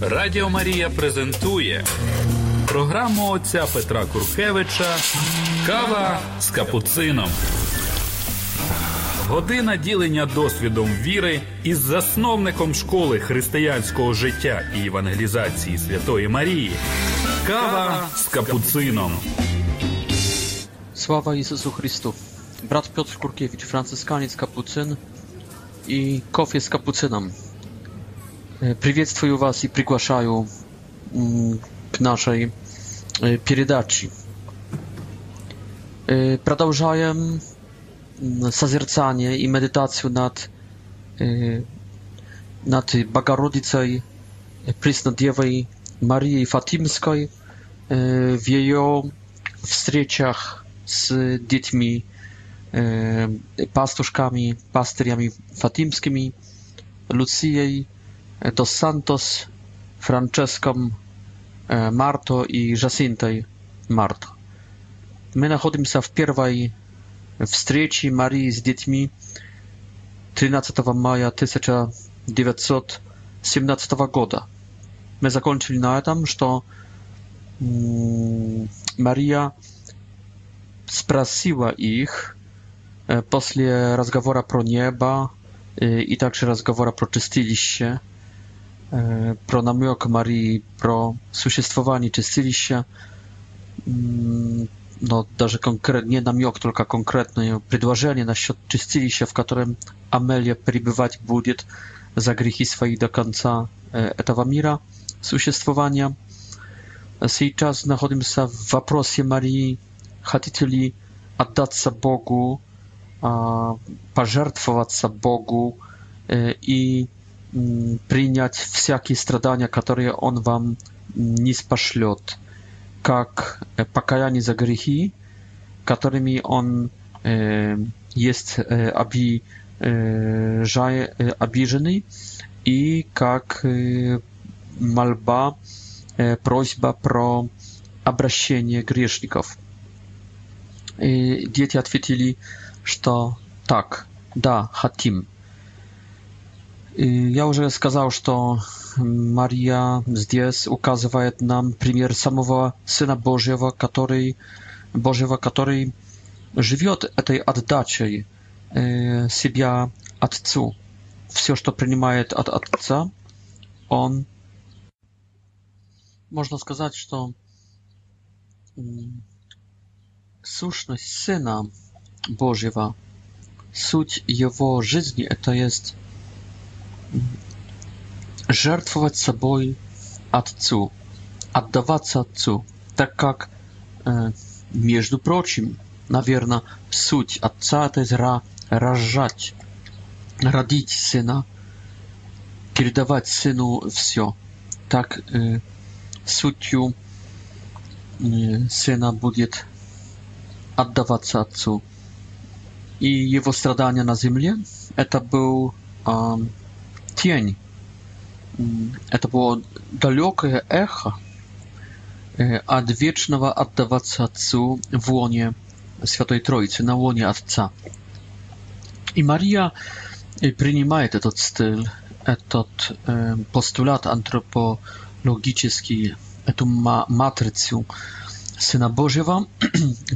Радіо Марія презентує програму отця Петра Куркевича Кава з капуцином. Година ділення досвідом віри із засновником школи християнського життя і евангелізації Святої Марії. Кава з капуцином. Слава Ісусу Христу. Брат Петр Куркевич, францисканець капуцин і кофе з капуцином. приветствую вас и приглашаю к нашей передаче. Продолжаем созерцание и медитацию над, над Богородицей Преснодевой Марией Фатимской w jej wstrzeciach z dziećmi, pastuszkami, pasterzami fatimskimi, Lucijej, to e, Santos, Francesco, e, Marto i Jacinta Marto. My znajdujemy się w pierwszej wstrzeci Marii z dziećmi 13 maja 1917 roku. My zakończyli na tym, że mm, Maria sprasiła ich после разговора про nieba e, i także разговора про się про намек Марии, про существование чистилища, но даже конкрет, не намек, только конкретное предложение насчет чистилища, в котором Амелия пребывать будет за грехи свои до конца этого мира существования. Сейчас находимся в вопросе Марии, хотите ли отдаться Богу, пожертвоваться Богу и принять всякие страдания, которые Он вам не спошлет, как покаяние за грехи, которыми Он э, есть э, оби, э, жай, э, обиженный, и как э, мольба, э, просьба про обращение грешников. И дети ответили, что так, да, хотим. Я уже сказал, что Мария здесь указывает нам пример самого Сына Божьего, который, Божьего, который живет этой отдачей себя Отцу. Все, что принимает от Отца, Он... Можно сказать, что сущность Сына Божьего, суть Его жизни, это есть жертвовать собой Отцу, отдаваться Отцу, так как, между прочим, наверное, суть Отца – это игра рожать, родить Сына, передавать Сыну все. Так сутью Сына будет отдаваться Отцу. И его страдания на земле – это был тень. Это было далекое эхо от вечного отдаваться Отцу в лоне Святой Троицы, на лоне Отца. И Мария принимает этот стиль, этот постулат антропологический, эту матрицу сына Божьего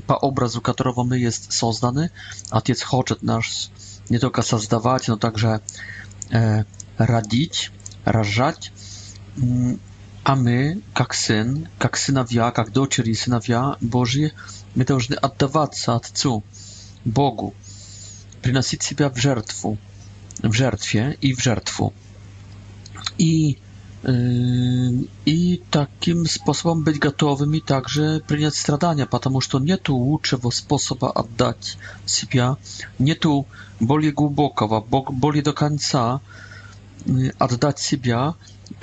по образу которого мы есть созданы. Отец хочет нас не только создавать, но также radić, rażać, mm, a my, jak syn, jak synowia, jak dochód i synowia Boży, my powinni oddawać się Ojcu, Bogu, przynosić siebie w żertwu, w żertwie i w żertwu. I yy, i takim sposobem być gotowymi także przyjąć stradania, ponieważ to nie tu uczewo sposoba oddać siebie, nie tu boli głębokowa, boli do końca, Y, oddać siebie,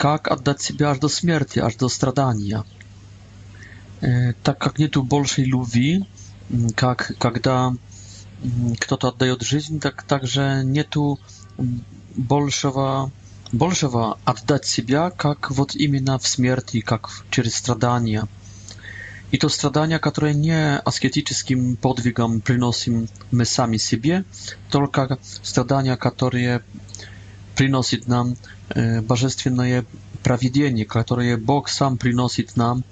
jak oddać siebie aż do śmierci, aż do stradania. Y, tak jak nie tu bolszej lubi, y, jak kiedy kto to oddaje od życia, tak także nie tu bolszowa oddać siebie, jak wot imienia w śmierci, jak przez stradania. I to stradania, które nie asketycznym podwigam przynosimy my sami siebie, tylko stradania, które приносит нам божественное провидение, которое Бог сам приносит нам,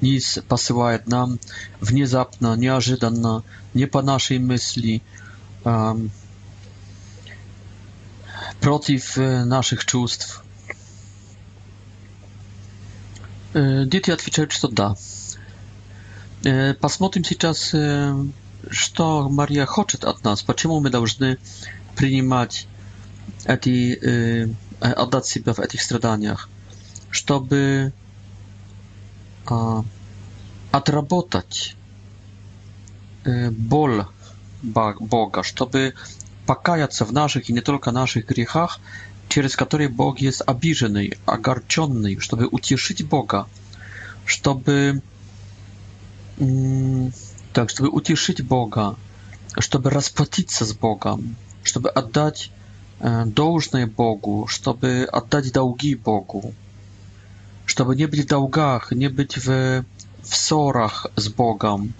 низ посылает нам внезапно, неожиданно, не по нашей мысли, против наших чувств. Дети отвечают, что да. Посмотрим сейчас, что Мария хочет от нас, почему мы должны принимать эти, э, отдать себя в этих страданиях, чтобы э, отработать э, боль Бога, чтобы покаяться в наших и не только наших грехах, через которые Бог есть обиженный, огорченный, чтобы утешить Бога, чтобы, так, чтобы утешить Бога, чтобы расплатиться с Богом, чтобы отдать должное Богу, чтобы отдать долги Богу, чтобы не быть в долгах, не быть в, в ссорах с Богом,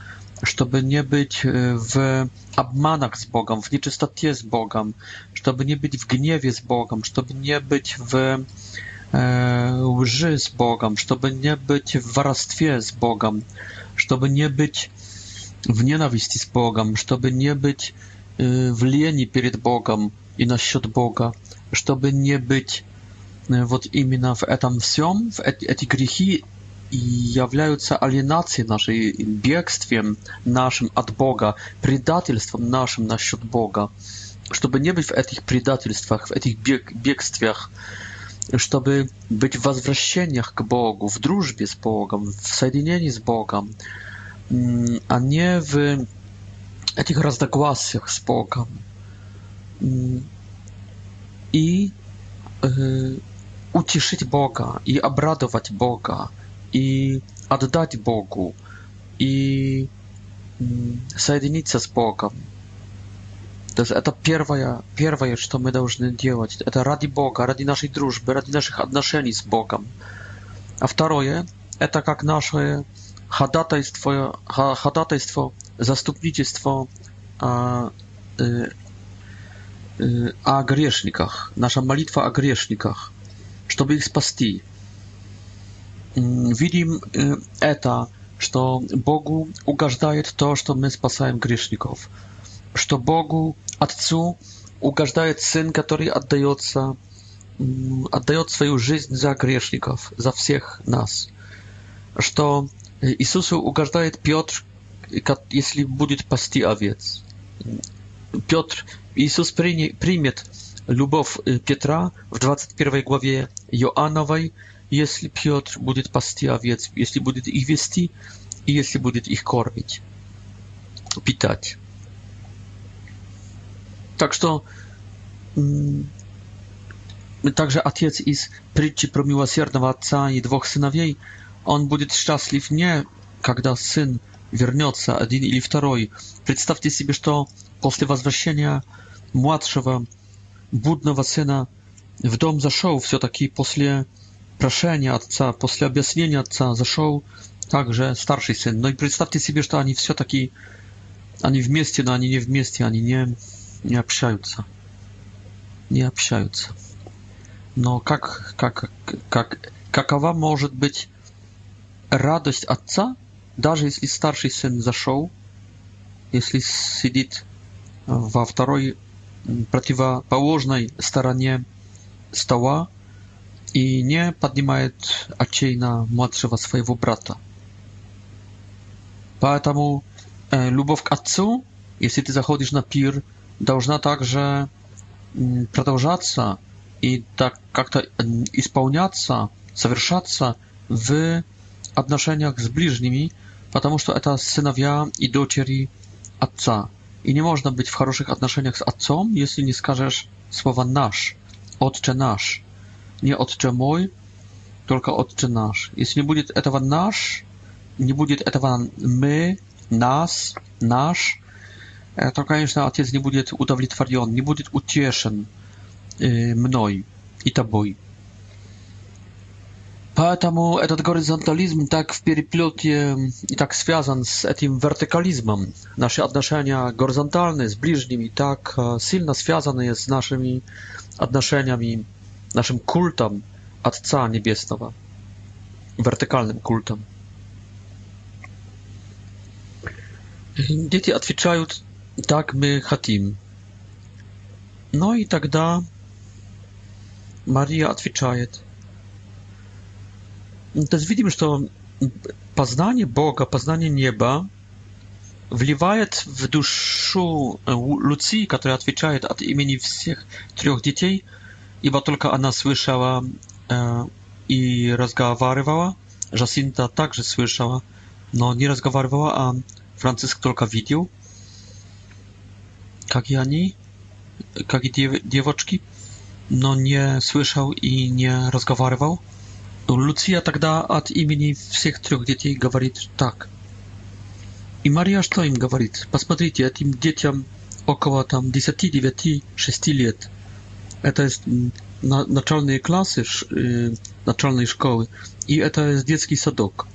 чтобы не быть в обманах с Богом, в нечистоте с Богом, чтобы не быть в гневе с Богом, чтобы не быть в э, лжи с Богом, чтобы не быть в воровстве с Богом, чтобы не быть в ненависти с Богом, чтобы не быть э, в лени перед Богом, и насчет Бога, чтобы не быть э, вот именно в этом всем, в эти, эти грехи являются алинацией нашей, бегством нашим от Бога, предательством нашим насчет Бога. Чтобы не быть в этих предательствах, в этих бег, бегствах, чтобы быть в возвращениях к Богу, в дружбе с Богом, в соединении с Богом, а не в этих разногласиях с Богом и э, утешить Бога, и обрадовать Бога, и отдать Богу, и соединиться с Богом. То есть это первое, первое, что мы должны делать. Это ради Бога, ради нашей дружбы, ради наших отношений с Богом. А второе, это как наше ходатайство, ходатайство заступничество а, э, о грешниках, наша молитва о грешниках, чтобы их спасти. Видим это, что Богу угождает то, что мы спасаем грешников, что Богу, Отцу, угождает Сын, который отдается, отдает свою жизнь за грешников, за всех нас, что Иисусу угождает Петр, если будет пасти овец. Piotr, Jezus przyjmie lubow y, Piotra w 21 głowie Joanowej, jeśli Piotr będzie pasty jeśli będzie ich wiesti i jeśli będzie ich korbić, pitać. Także, że mm, także ojciec z przyczy pro miłosiernego ojca i dwóch synowiej, on będzie szczęśliw nie, kiedy syn вернется один или второй. Представьте себе, что после возвращения младшего будного сына в дом зашел все-таки после прошения отца, после объяснения отца зашел также старший сын. Но и представьте себе, что они все-таки они вместе, но они не вместе, они не, не общаются. Не общаются. Но как, как, как, какова может быть радость отца – даже если старший сын зашел, если сидит э, во второй противоположной стороне стола и не поднимает очей на младшего своего брата. Поэтому э, любовь к отцу, если ты заходишь на пир, должна также э, продолжаться и так как-то э, исполняться, совершаться в отношениях с ближними, потому что это сыновья и дочери Отца. И не можно быть в хороших отношениях с Отцом, если не скажешь słowa nasz, Отче наш. Не Отче мой, только Отче наш. Если не будет этого наш, не будет этого мы, нас, наш, то, конечно, Отец не будет удовлетворен, не будет утешен мной и тобой. Поэтому этот горизонтализм так в переплете и так связан с этим вертикализмом. Наши отношения горизонтальные с ближними так сильно связаны с нашими отношениями, нашим культом Отца Небесного, вертикальным культом. Дети отвечают «так мы хотим». Но и тогда Мария отвечает – есть видим, что познание Бога, познание неба вливает в душу Луции, которая отвечает от имени всех трех детей, ибо только она слышала и разговаривала, Жасинта также слышала, но не разговаривала, а Франциск только видел, как и они, как и девочки, но не слышал и не разговаривал. Ну, Люция тогда от имени всех трех детей говорит так. И Мария что им говорит? Посмотрите, этим детям около там 10, 9, 6 лет. Это на, начальные классы э, начальной школы, и это детский садок.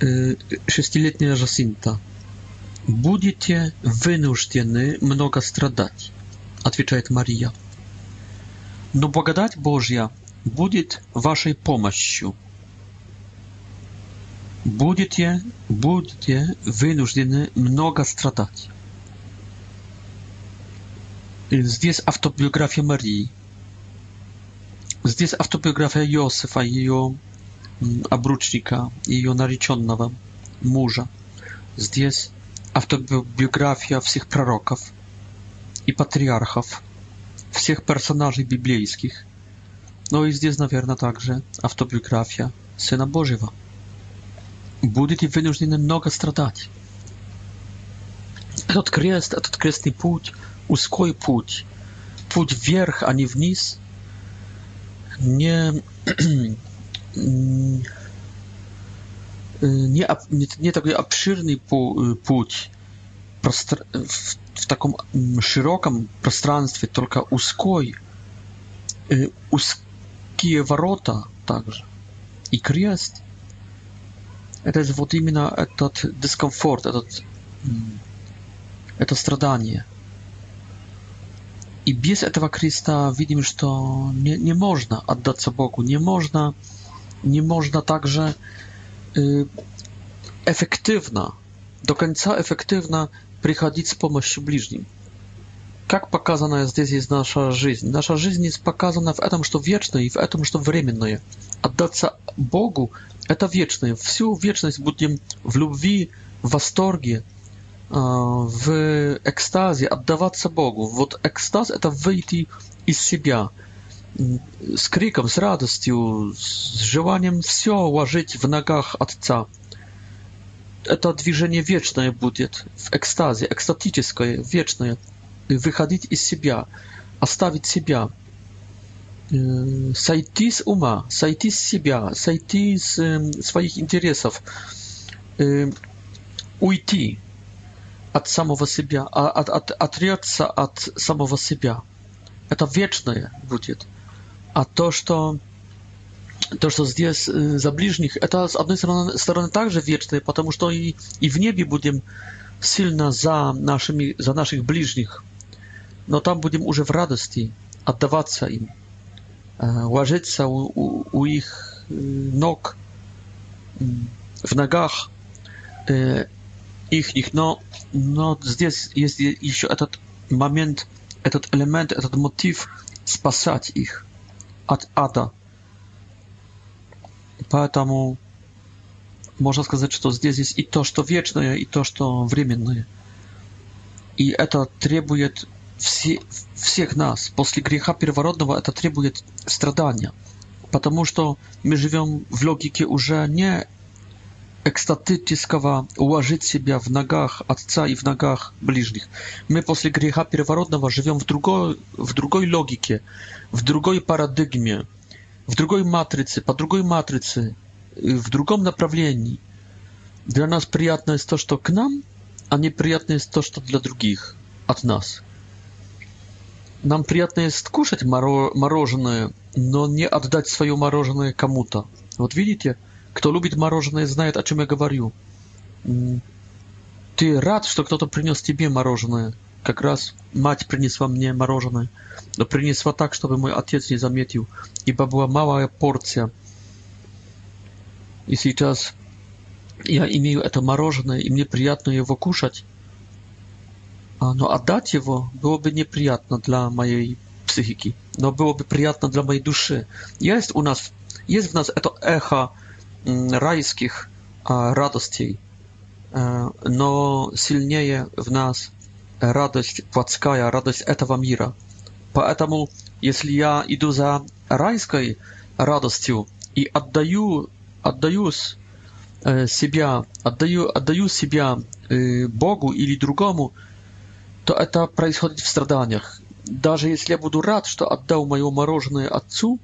Э, шестилетняя Жасинта. «Будете вынуждены много страдать», — отвечает Мария. Но благодать Божья будет вашей помощью. Будете, будете вынуждены много страдать. Здесь автобиография Марии. Здесь автобиография Иосифа, ее обручника, ее нареченного мужа. Здесь автобиография всех пророков и патриархов, всех персонажей библейских – Но и здесь, наверное, также автобиография Сына Божьего. Будете вынуждены много страдать. Этот крест, этот крестный путь, узкой путь, путь вверх, а не вниз, не, не, не, не такой обширный путь простр, в, в таком широком пространстве, только узкой, уз, такие ворота также. И крест. Это вот именно этот дискомфорт, этот, это страдание. И без этого креста видим, что не, не можно отдаться Богу, не можно, не можно также э, эффективно, до конца эффективно приходить с помощью ближним. Как показана здесь есть наша жизнь? Наша жизнь есть показана в этом, что вечное, и в этом, что временное. Отдаться Богу – это вечное. Всю вечность будем в любви, в восторге, а, в экстазе, отдаваться Богу. Вот экстаз – это выйти из себя с криком, с радостью, с желанием все уложить в ногах Отца. Это движение вечное будет, в экстазе, экстатическое, вечное – выходить из себя, оставить себя, сойти с ума, сойти с себя, сойти с своих интересов, уйти от самого себя, от, от, отрется от самого себя. Это вечное будет. А то, что то, что здесь за ближних, это с одной стороны, стороны также вечное, потому что и, и в небе будем сильно за, нашими, за наших ближних но там будем уже в радости отдаваться им, ложиться у, у, у их ног, в ногах э, их. Но, но здесь есть еще этот момент, этот элемент, этот мотив спасать их от ада. Поэтому можно сказать, что здесь есть и то, что вечное, и то, что временное. И это требует Все, всех нас после греха первородного это требует страдания, потому что мы живем в логике уже не экстатического уложить себя в ногах отца и в ногах ближних. Мы после греха первородного живем в другой, в другой логике, в другой парадигме, в другой матрице, по другой матрице, в другом направлении. Для нас приятно есть то, что к нам, а неприятно есть то, что для других от нас. Нам приятно есть кушать мороженое, но не отдать свое мороженое кому-то. Вот видите, кто любит мороженое, знает, о чем я говорю. Ты рад, что кто-то принес тебе мороженое? Как раз мать принесла мне мороженое, но принесла так, чтобы мой отец не заметил, ибо была малая порция. И сейчас я имею это мороженое, и мне приятно его кушать, но отдать его было бы неприятно для моей психики, но было бы приятно для моей души. Есть у нас, есть в нас это эхо райских радостей, но сильнее в нас радость плотская, радость этого мира. Поэтому, если я иду за райской радостью и отдаю, отдаюсь себя, отдаю, отдаю себя Богу или другому, то это происходит в страданиях. Даже если я буду рад, что отдал мое мороженое отцу,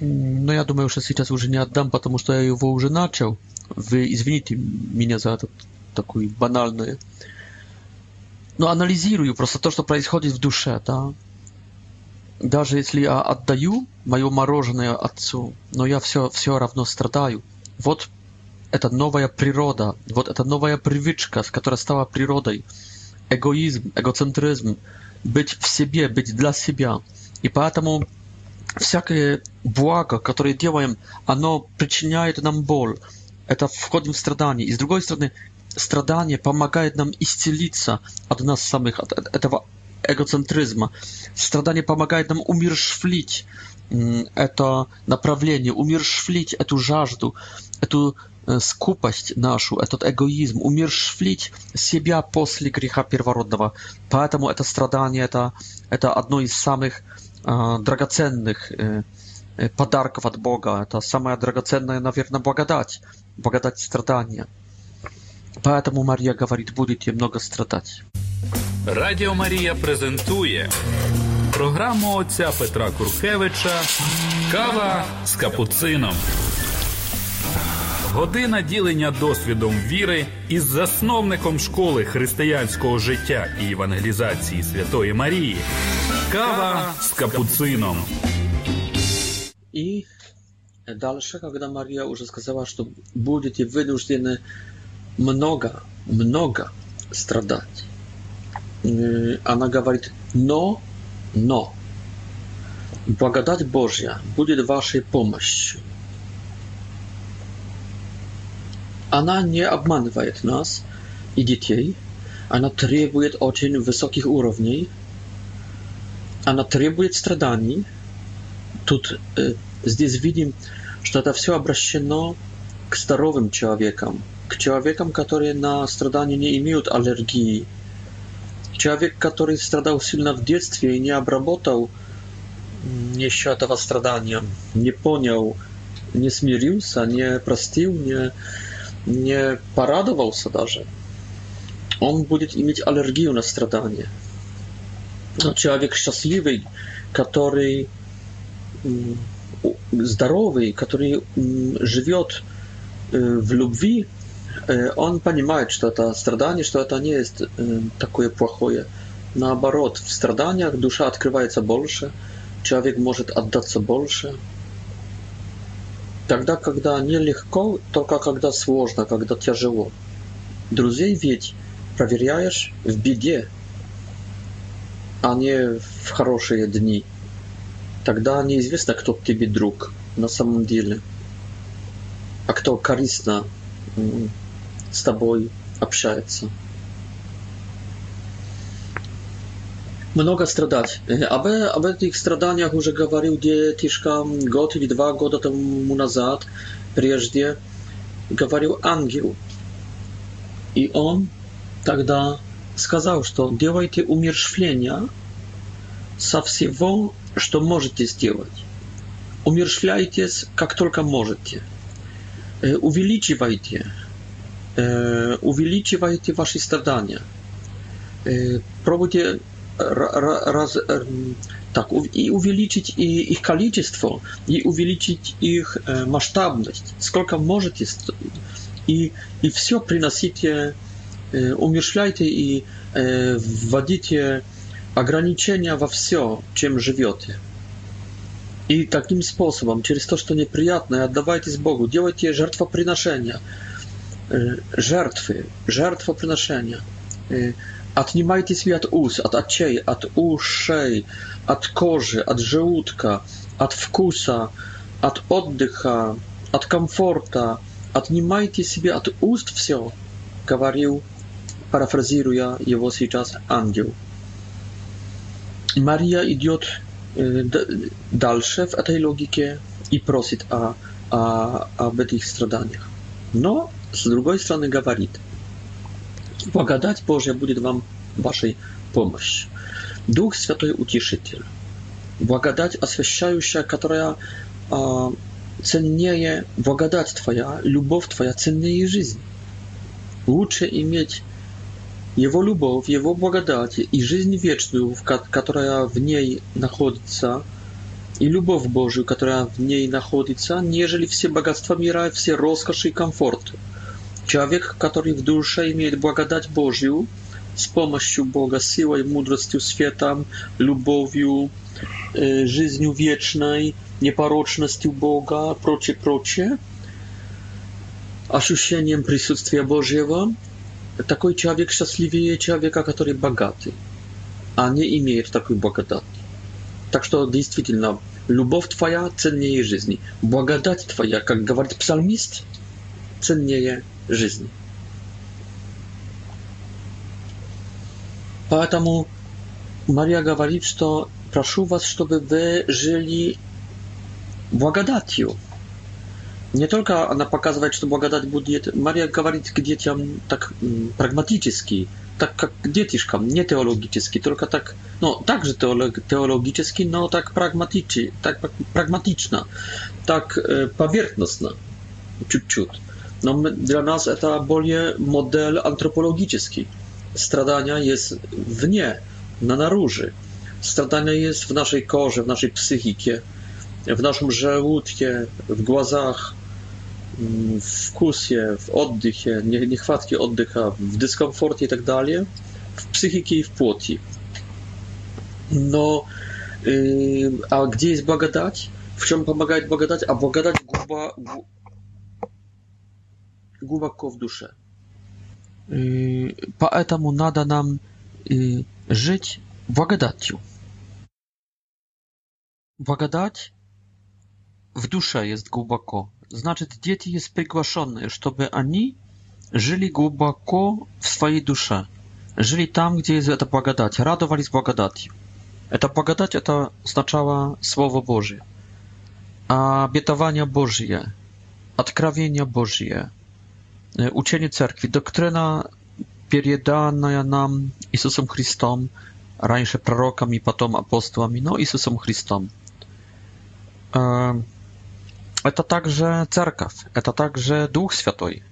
но я думаю, что сейчас уже не отдам, потому что я его уже начал. Вы извините меня за это такое банальное. Но анализирую просто то, что происходит в душе, да. Даже если я отдаю мое мороженое отцу, но я все, все равно страдаю. Вот это новая природа, вот это новая привычка, которая стала природой. Эгоизм, эгоцентризм, быть в себе, быть для себя. И поэтому всякое благо, которое делаем, оно причиняет нам боль. Это входим в страдания. И с другой стороны, страдание помогает нам исцелиться от нас самих, от этого эгоцентризма. Страдание помогает нам умершвлить это направление, умершвлить эту жажду, эту Э, скупость нашу, этот эгоизм, умершвлить себя после греха первородного. Поэтому это страдание это, это одно из самых э, драгоценных э, э подарков от Бога. Это самая драгоценная, наверное, благодать, благодать страдания. Поэтому Мария говорит, будете много страдать. Радио Марія презентует программу отца Петра Куркевича Кава с капуцином. Година ділення досвідом віри із засновником школи християнського життя і евангелізації Святої Марії. Кава с капуцином. И дальше, когда Мария уже сказала, что будете вынуждены много, много страдать, э, она говорит, но, но, благодать Божья будет вашей помощью. Она не обманывает нас и детей. Она требует очень высоких уровней. Она требует страданий. Тут э, здесь видим, что это все обращено к здоровым человекам, к человекам, которые на страдания не имеют аллергии. Человек, который страдал сильно в детстве и не обработал еще этого страдания, не понял, не смирился, не простил, не не порадовался даже, он будет иметь аллергию на страдания. Ну, человек счастливый, который здоровый, который живет э, в любви, э, он понимает, что это страдание, что это не есть э, такое плохое. Наоборот, в страданиях душа открывается больше, человек может отдаться больше, Тогда, когда нелегко, только когда сложно, когда тяжело. Друзей ведь проверяешь в беде, а не в хорошие дни. Тогда неизвестно, кто тебе друг на самом деле, а кто корыстно с тобой общается. много страдать. Об, об этих страданиях уже говорил детишка год или два года тому назад, прежде говорил ангел. И он тогда сказал, что делайте умершвления со всего, что можете сделать. Умершвляйтесь, как только можете. Увеличивайте, увеличивайте ваши страдания. Пробуйте raz, tak, i uwielbić ich kalicistwo, i uwielbić ich e, masztabność, skolka możecie, i, i wszystko przynosicie, umieszczajcie i e, wadicie ograniczenia w wszystko, czym żywiecie. I takim sposobem, przez to, co nieprzyjemne, oddawajcie z Bogu, działajcie żartwo przynoszenia, e, żartwy, żartwo przynoszenia. E, От немайтесь ли от уз, от очей, от ушей, от кожи, от желудка, от вкуса, от отдыха, от комфорта. Отнимайте себе от уст все, говорил, парафразируя его сейчас ангел. Мария идет дальше в этой логике и просит о, о, об этих страданиях. Но, с другой стороны, говорит, Благодать Божья будет вам вашей помощью. Дух Святой Утешитель. Благодать освящающая, которая э, ценнее благодать Твоя, любовь Твоя ценнее жизни. Лучше иметь Его любовь, Его благодать и жизнь вечную, которая в ней находится, и любовь Божию, которая в ней находится, нежели все богатства мира, все роскоши и комфорты. Człowiek, który w dłuższej ma błagadać Bożiu, z pomocą Boga, siłą i mądrością świata, miłością, e, życiu wiecznej, nieporocznością Boga, procie procie, aszuszeniem присутствия Bożego, taki człowiek szczęśliwy jest człowieka, który bogaty, a nie ma takiej błagadaty. Tak że действительно, miłość Twoja cenniej jest życia. Błagadać Twoja, jak mówi psalmist, cenniej jest жизни. Поэтому Мария говорит, что прошу вас, чтобы вы жили благодатью. Не только она показывает, что благодать будет, Мария говорит к детям так прагматически, так как к детишкам, не теологически, только так, ну, также теологически, но так, прагматичи, так прагматично, так поверхностно, чуть-чуть no, my, dla nas to bardziej model antropologiczny. Stradania jest w nie, na naróży. Stradania jest w naszej korze, w naszej psychice, w naszym żołądkie, w głazach, mm, w kusie, w oddychie, nie, niechwatki oddycha, w dyskomforcie i tak dalej, w psychice i w płoci. No, y, a gdzie jest благодать? W czym pomagać благодать? A guba głęboko w duszę. Поэтому y, nada nam y, żyć благодатью. Благодать w duszę jest głęboko. Znaczy, dzieci jest przygłaszone, żeby ani żyli głęboko w swojej dusze, Żyli tam, gdzie jest ta благодать, radowali z благодати. Ta благодать to oznaczała Słowo Boże, a bietowania Bożje, odkrawienia Bożje, Uczenie cerkwi, doktryna переданная нам Иисусом Христом, раньше пророками, потом апостолами, но Иисусом Христом. Это также церковь, это также Дух Святой,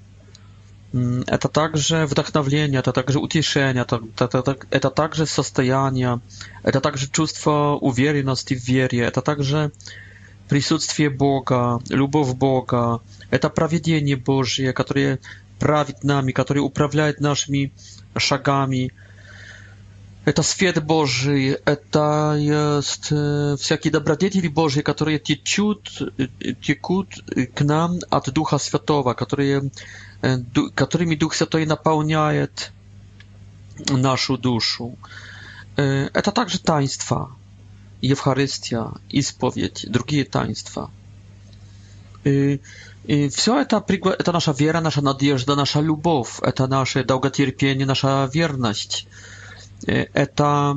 это также вдохновление, это также утешение, это, это, это, это также состояние, это также чувство уверенности в вере, это также присутствие Бога, любовь Бога, Это проведение Божье, которое правит нами, которое управляет нашими шагами. Это свет Божий, это есть всякие добродетели Божьи, которые течут, текут к нам от Духа Святого, которые, которыми Дух Святой наполняет нашу душу. Это также таинства, Евхаристия, исповедь, другие таинства. И все это, пригла... это наша вера, наша надежда, наша любовь, это наше долготерпение, наша верность. Это,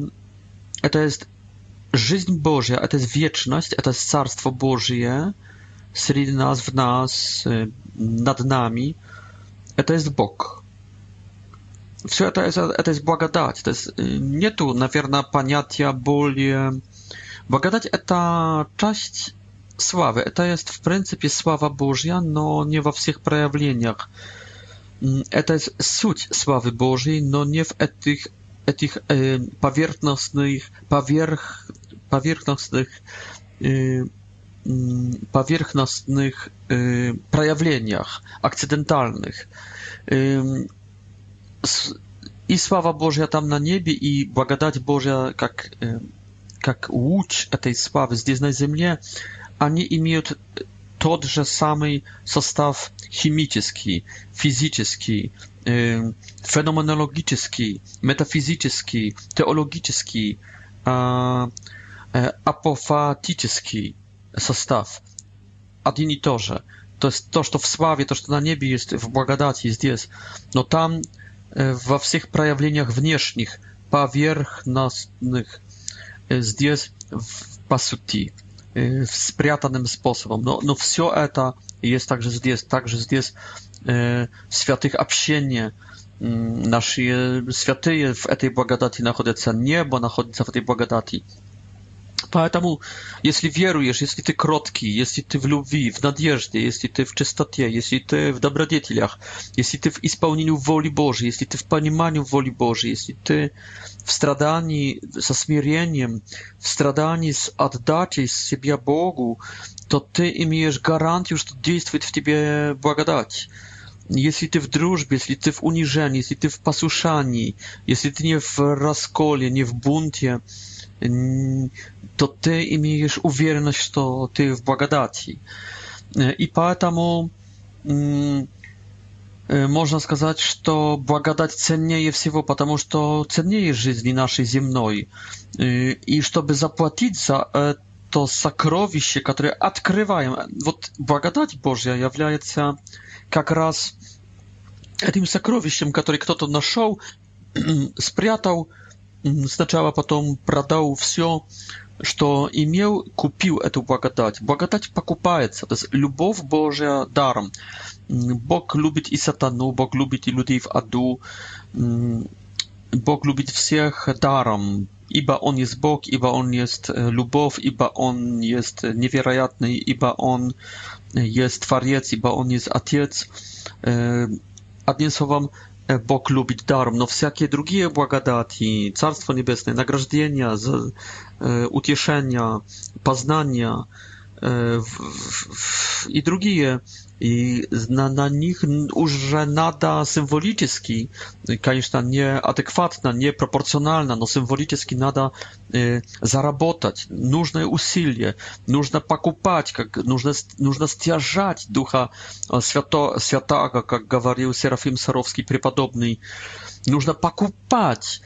это есть жизнь Божья, это есть вечность, это есть Царство Божье среди нас, в нас, над нами. Это есть Бог. Все это, это, это есть благодать. Это есть, нету, наверное, понятия более... Благодать — это часть sławy. To jest w pryncypie sława Bożia, no nie w wszystkich przejawieniach. Mm, e, to jest suć sławy Bożej, no nie w etych etych e, powierzchownych powierch powierzchownych e, mm, powierzchownych e, przejawieniach akcydentalnych. E, I sława Boża tam na niebie i błagadać Boża jak e, jak łódź tej sławy z na ziemi они имеют тот же самый состав химический, физический, э, феноменологический, метафизический, теологический, э, э, апофатический состав. Один и то же. То есть то, что в славе, то, что на небе есть, в благодати здесь, но там э, во всех проявлениях внешних, поверхностных, э, здесь в, по сути. Y, w sposobem. No, no, wszystko eta jest także jest także jest tak, y, świętych obcienie mm, nasze y, święty w tej błogodati znajdują się niebo znajduje się w tej błogodati Поэтому, если веруешь, если ты кроткий, если ты в любви, в надежде, если ты в чистоте, если ты в добродетелях, если ты в исполнении воли Божьей, если ты в понимании воли Божьей, если ты в страдании со смирением, в страдании с отдачей себя Богу, то ты имеешь гарантию, что действует в тебе благодать. Если ты в дружбе, если ты в унижении, если ты в послушании, если ты не в расколе, не в бунте, то ты имеешь уверенность, что ты в благодати. И поэтому можно сказать, что благодать ценнее всего, потому что ценнее жизни нашей земной. И чтобы заплатить за это сокровище, которое открываем, вот благодать Божья является как раз этим сокровищем, который кто-то нашел, спрятал, сначала потом продал все, что имел, купил эту благодать. Благодать покупается. То есть любовь Божия даром. Бог любит и сатану, Бог любит и людей в аду. Бог любит всех даром, ибо Он есть Бог, ибо Он есть э, любовь, ибо Он есть э, невероятный, ибо Он э, есть Творец, ибо Он есть Отец. Одним словом, Бог любит даром, но всякие другие благодати, Царство Небесное, награждения, за, э, утешения, познания э, в, в, и другие i na, na nich już nada symboliczki, конечно, nieadekwatna, nieproporcjonalna, no symboliczki nada y, zarabotać, нужно usilie, нужно pakupać, нужно stiażać ducha świato, świata, jak mówił Serafim Sarowski, przypadobny, нужно pakupać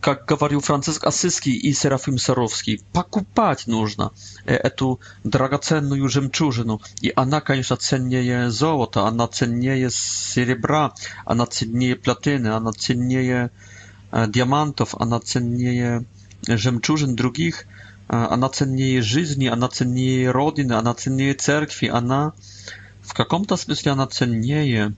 как говорил Франциск Ассизский и Серафим Саровский, покупать нужно эту драгоценную жемчужину. И она, конечно, ценнее золота, она ценнее серебра, она ценнее платины, она ценнее диамантов, она ценнее жемчужин других, она ценнее жизни, она ценнее родины, она ценнее церкви, она в каком-то смысле она ценнее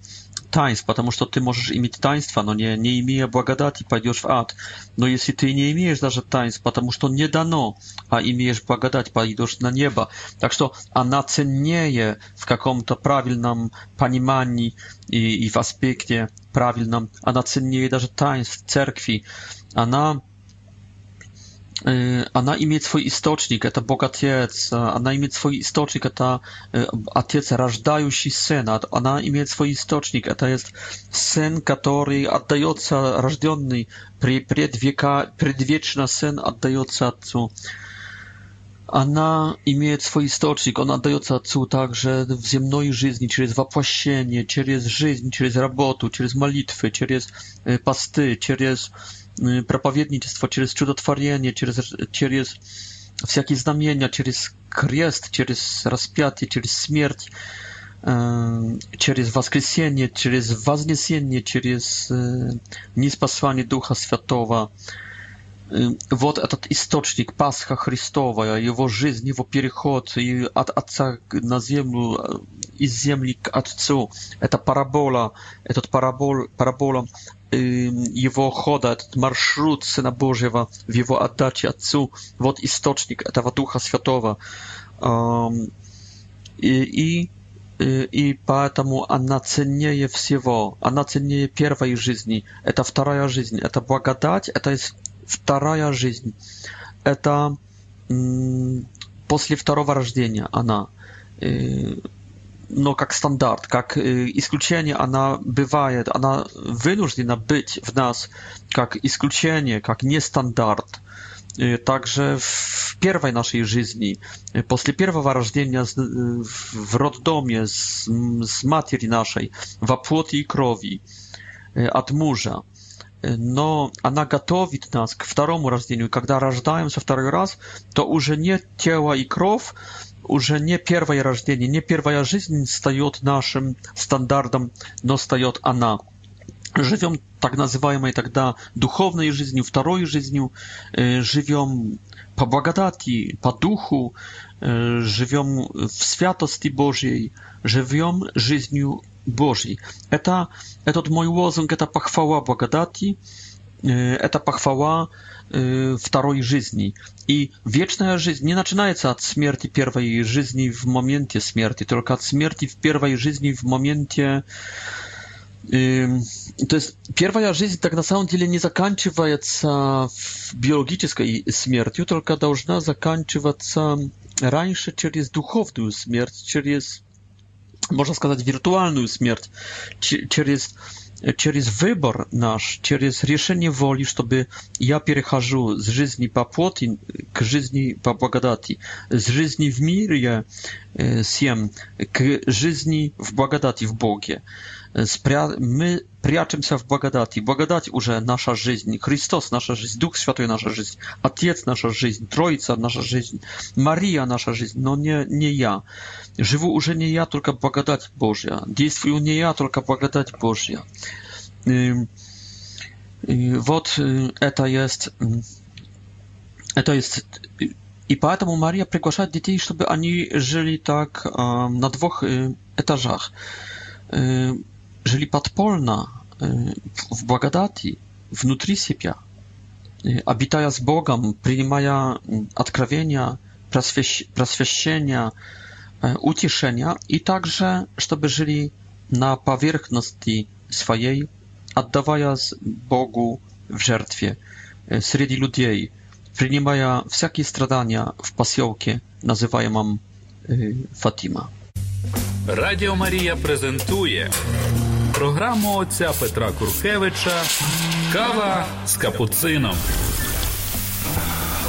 таинств, потому что ты можешь иметь таинство, но не, не имея благодати, пойдешь в ад. Но если ты не имеешь даже таинств, потому что не дано, а имеешь благодать, пойдешь на небо. Так что она ценнее в каком-то правильном понимании и, и в аспекте правильном, она ценнее даже таинств церкви. Она она имеет свой источник, это Бог Отец, она имеет свой источник, это Отец, рождающий Сына, она имеет свой источник, это есть Сын, который отдается, рожденный при предвека, предвечно Сын отдается Отцу. Она имеет свой источник, он отдается Отцу также в земной жизни, через воплощение, через жизнь, через работу, через молитвы, через посты, через проповедничество, через чудотворение, через, через всякие знамения, через крест, через распятие, через смерть, через воскресение, через вознесение, через неспасание Духа Святого. Вот этот источник Пасха Христова, его жизнь, его переход и от Отца на землю, из земли к Отцу. Это парабола, этот парабол, парабола его хода, этот маршрут Сына Божьего в его отдаче Отцу, вот источник этого Духа Святого. И, и, и поэтому она ценнее всего, она ценнее первой жизни. Это вторая жизнь, это благодать, это вторая жизнь. Это после второго рождения она но как стандарт, как исключение, она бывает, она вынуждена быть в нас как исключение, как нестандарт. Также в первой нашей жизни, после первого рождения в роддоме с, с матери нашей, во плоти и крови от мужа, но она готовит нас к второму рождению. Когда рождаемся второй раз, то уже не тело и кровь, уже не первое рождение, не первая жизнь стает нашим стандартом, но стает она. Живем так называемой тогда духовной жизнью, второй жизнью, э, живем по благодати, по духу, э, живем в святости Божьей, живем жизнью Божьей. Это, этот мой лозунг, это похвала благодати, это похвала второй жизни. И вечная жизнь не начинается от смерти первой жизни в моменте смерти, только от смерти в первой жизни в моменте... То есть первая жизнь так на самом деле не заканчивается биологической смертью, только должна заканчиваться раньше через духовную смерть, через, можно сказать, виртуальную смерть, через через выбор наш, через решение воли, чтобы я перехожу с жизни по плоти к жизни по благодати, с жизни в мире всем к жизни в благодати в Боге мы прячемся в благодати. Благодать уже наша жизнь. Христос наша жизнь, Дух Святой наша жизнь, Отец наша жизнь, Троица наша жизнь, Мария наша жизнь, но не, не я. Живу уже не я, только благодать Божья. Действую не я, только благодать Божья. Вот это есть... Это есть и поэтому Мария приглашает детей, чтобы они жили так на двух этажах. Jeżeli подпольно в благодати, внутри себя, обитая с Богом, принимая откровения, просвещения, утешения и также, чтобы жили на поверхности своей, отдавая Богу в жертве среди людей, принимая всякие страдания в поселке, называемом Фатима. Радіо Марія презентує програму отця Петра Куркевича Кава з капуцином.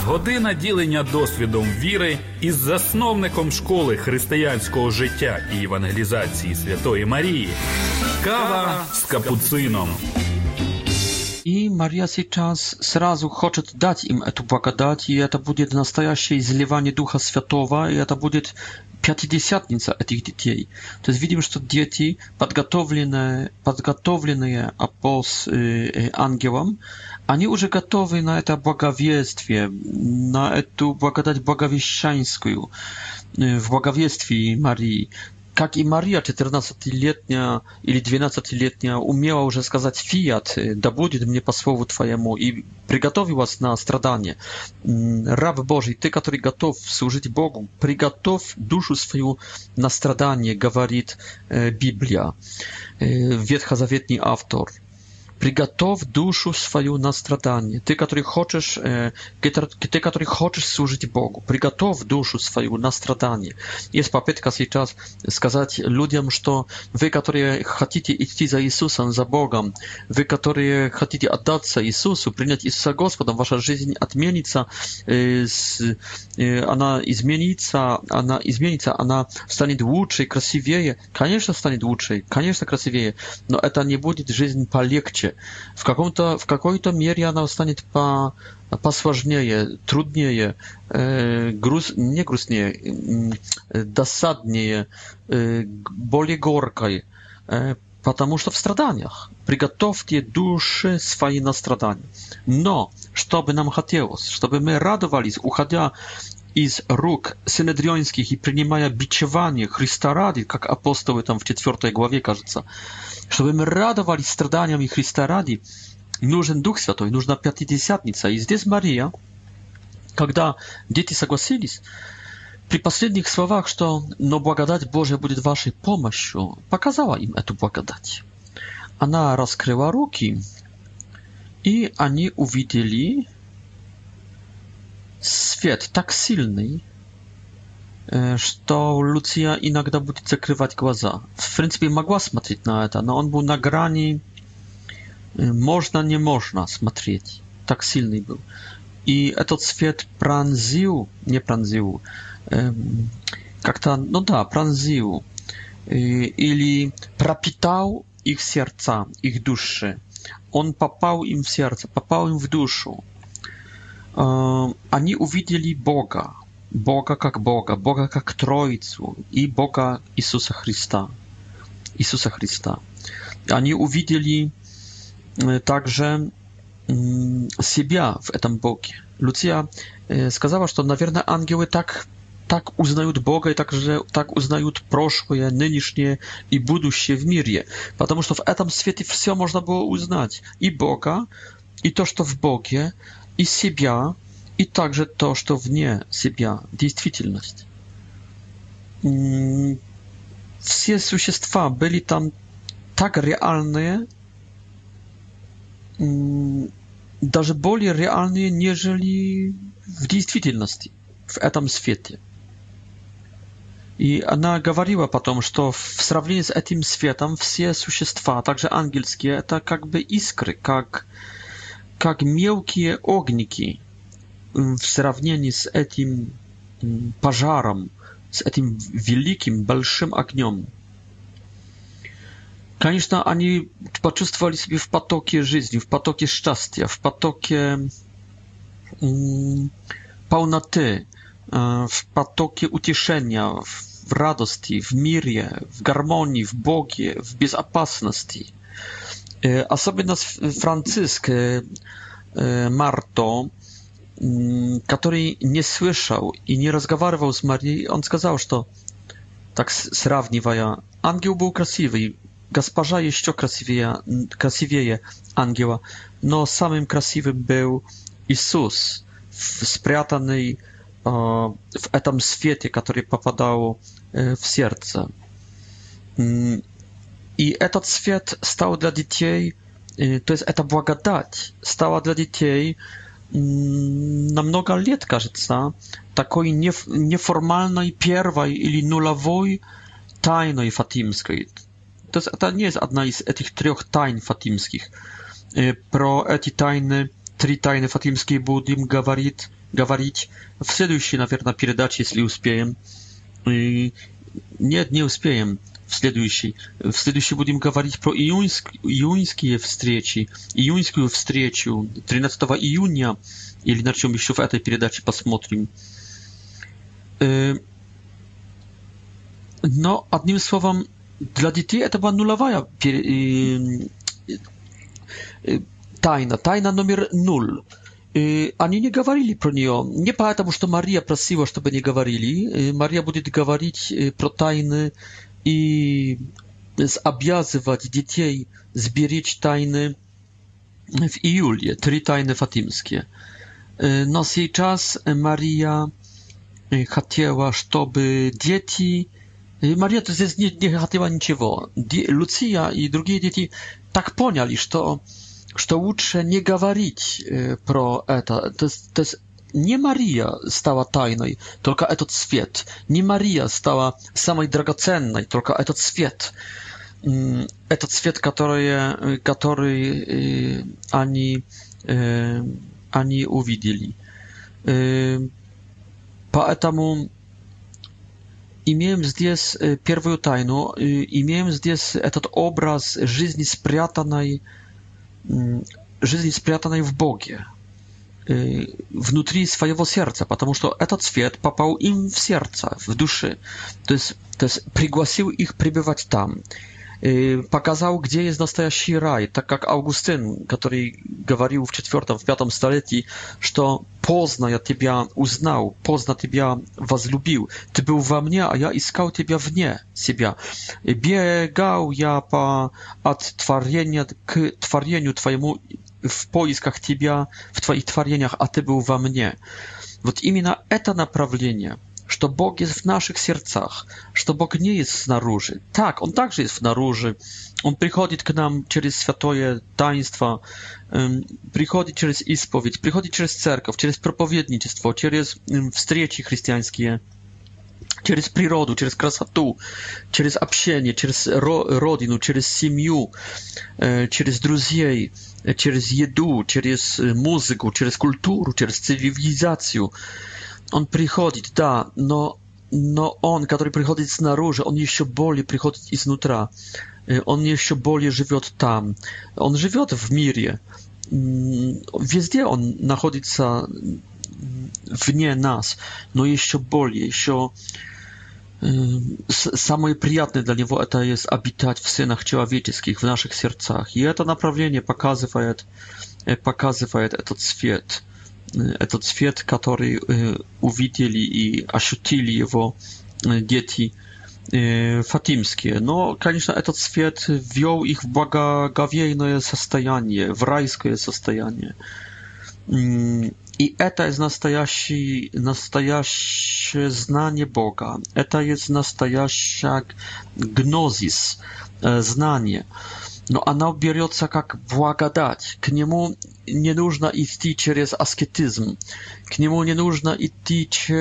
Година ділення досвідом віри із засновником школи християнського життя і євангелізації Святої Марії. Кава з капуцином. i Maria teraz srazu chce dać im tę błagadać i to będzie prawdziwe zlewanie Ducha Świętego i to będzie pięćdziesiątnica dzieci. To jest widzimy, że dzieci podgotowane, podgotowane apos y, y, angielom, oni już gotowi na to błagawieństwie, na tę błagadać błagawieścińską y, w błagawieństwie Marii как и Мария, 14-летняя или 12-летняя, умела уже сказать «фиат», «да будет мне по слову Твоему», и приготовилась на страдание. Раб Божий, ты, который готов служить Богу, приготовь душу свою на страдание, говорит Библия, ветхозаветный автор. Приготовь душу свою на страдание. Ты, который хочешь, э, ты, который хочешь служить Богу, приготовь душу свою на страдание. Есть попытка сейчас сказать людям, что вы, которые хотите идти за Иисусом, за Богом, вы, которые хотите отдаться Иисусу, принять Иисуса Господом, ваша жизнь отменится, э, с, э, она изменится, она изменится, она станет лучше, красивее. Конечно, станет лучше, конечно, красивее, но это не будет жизнь полегче. Oczywiście. W, w jakiejś mierze ona zostanie pa, posłażniej, trudniej, e, gruz, nie grusznie, mm, e, dosadniej, e, bardziej gorkaj, ponieważ w stradaniach. Przygotowcie duszy swoje na stradanie. No, żeby nam chciało, żeby my radowali się, uchodząc из рук синедрионских и принимая бичевание Христа ради, как апостолы там в 4 главе, кажется, чтобы мы радовались страданиями Христа ради, нужен Дух Святой, нужна Пятидесятница. И здесь Мария, когда дети согласились, при последних словах, что «но благодать Божья будет вашей помощью», показала им эту благодать. Она раскрыла руки, и они увидели Свет так сильный, что Луция иногда будет закрывать глаза. В принципе, могла смотреть на это, но он был на грани можно, не можно смотреть. Так сильный был. И этот свет пронзил, не пронзил, как-то, ну да, пронзил или пропитал их сердца, их души. Он попал им в сердце, попал им в душу они увидели Бога, Бога как Бога, Бога как Троицу и Бога Иисуса Христа. Иисуса Христа. Они увидели также себя в этом Боге. Луция сказала, что, наверное, ангелы так, так узнают Бога и также так узнают прошлое, нынешнее и будущее в мире, потому что в этом свете все можно было узнать. И Бога, и то, что в Боге, и себя, и также то, что вне себя, действительность. Все существа были там так реальные, даже более реальные, нежели в действительности, в этом свете. И она говорила потом, что в сравнении с этим светом все существа, также ангельские, это как бы искры, как э, как мелкие огники в сравнении с этим пожаром, с этим великим большим огнем. Конечно, они почувствовали себя в потоке жизни, в потоке счастья, в потоке полноты, в потоке утешения, в радости, в мире, в гармонии, в Боге, в безопасности. A sobie nas Francisk Marto, который не слышал и не разговаривал с Марией, он сказал, что, так сравнивая, ангел был красивый, госпожа еще красивее, красивее ангела, но самым красивым был Иисус, спрятанный э, в этом свете, который попадал э, в сердце. I этот свет стал dla детей, y, to jest eta błagadać, stała dla детей mm, na mnoga lat, кажется, takiej nieformalnej, pierwszej ili nulowej tajnej fatimskiej. i fatimskiej. to nie jest jedna z tych trzech tajn fatimskich. Y, pro eti tajny, trzy tajny fatimskie budim gawarit, gawarić w следующej, na pewno, передаczy, jeśli uspiejem. Y, nie, nie uspiejem в следующий, в следующий будем говорить про июньск, июньские встречи, июньскую встречу 13 июня, или на чем еще в этой передаче посмотрим. Но, одним словом, для детей это была нулевая тайна, тайна номер нуль. Они не говорили про нее, не потому, что Мария просила, чтобы не говорили. Мария будет говорить про тайны i zobowiązywać dzieci zbierać tajny w iulie, trzy tajny fatimskie. Y, no z jej czas Maria y, chciała, żeby dzieci y, Maria to jest nie, nie chciała niczego. Lucia i drugie dzieci tak poniali, że to, że to lepsze nie gawarić proeta nie Maria stała tajnej, tylko etot świat. Nie Maria stała samej dragocennej, tylko etot świat. Mm, etot świat, który, który ani, y, ani uwidzieli. Поэтому имеем здесь первую тайну, имеем здесь этот образ жизни спрятанной, жизни спрятанной в Боге внутри своего сердца, потому что этот свет попал им в сердце, в души. То есть, то есть пригласил их пребывать там. Показал, где есть настоящий рай, так как Августин, который говорил в четвертом, в пятом столетии, что поздно я тебя узнал, поздно тебя возлюбил. Ты был во мне, а я искал тебя вне себя. Бегал я по, от творения к творению твоему в поисках Тебя, в Твоих творениях, а Ты был во мне. Вот именно это направление, что Бог есть в наших сердцах, что Бог не есть снаружи. Так, Он также есть снаружи, Он приходит к нам через святое таинство, приходит через исповедь, приходит через церковь, через проповедничество, через встречи христианские – через природу, через красоту, через общение, через родину, через семью, через друзей, через еду, через музыку, через культуру, через цивилизацию. Он приходит, да, но, но он, который приходит снаружи, он еще более приходит изнутра. Он еще более живет там. Он живет в мире. Везде он находится вне нас, но еще более, еще самое приятное для него это есть обитать в сынах человеческих, в наших сердцах. И это направление показывает, показывает этот свет, этот свет, который увидели и ощутили его дети фатимские. Но, конечно, этот свет ввел их в благоговейное состояние, в райское состояние. I to jest настоящее znanie Boga. To jest настоящая gnosis, e, znanie. No, a ona bierze jak błagadać. K niemu nie i iść przez asketyzm. K niemu nie нужно iść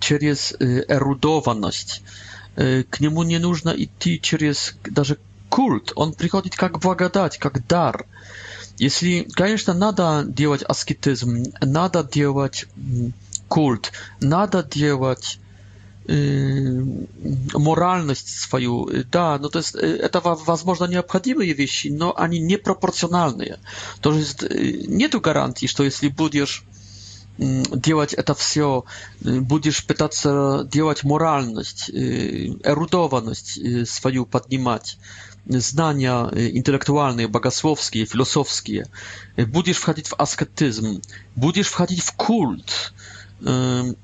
przez e, erudowaność. E, k niemu nie i iść przez nawet kult. On przychodzi tak jak błagadać, jak dar. Если, конечно, надо делать аскетизм, надо делать культ, надо делать э, моральность свою, да, но то есть это, возможно, необходимые вещи, но они непропорциональные. То есть нет гарантии, что если будешь делать это все, будешь пытаться делать моральность, эрудованность свою поднимать, знания интеллектуальные, богословские, философские, будешь входить в аскетизм, будешь входить в культ, в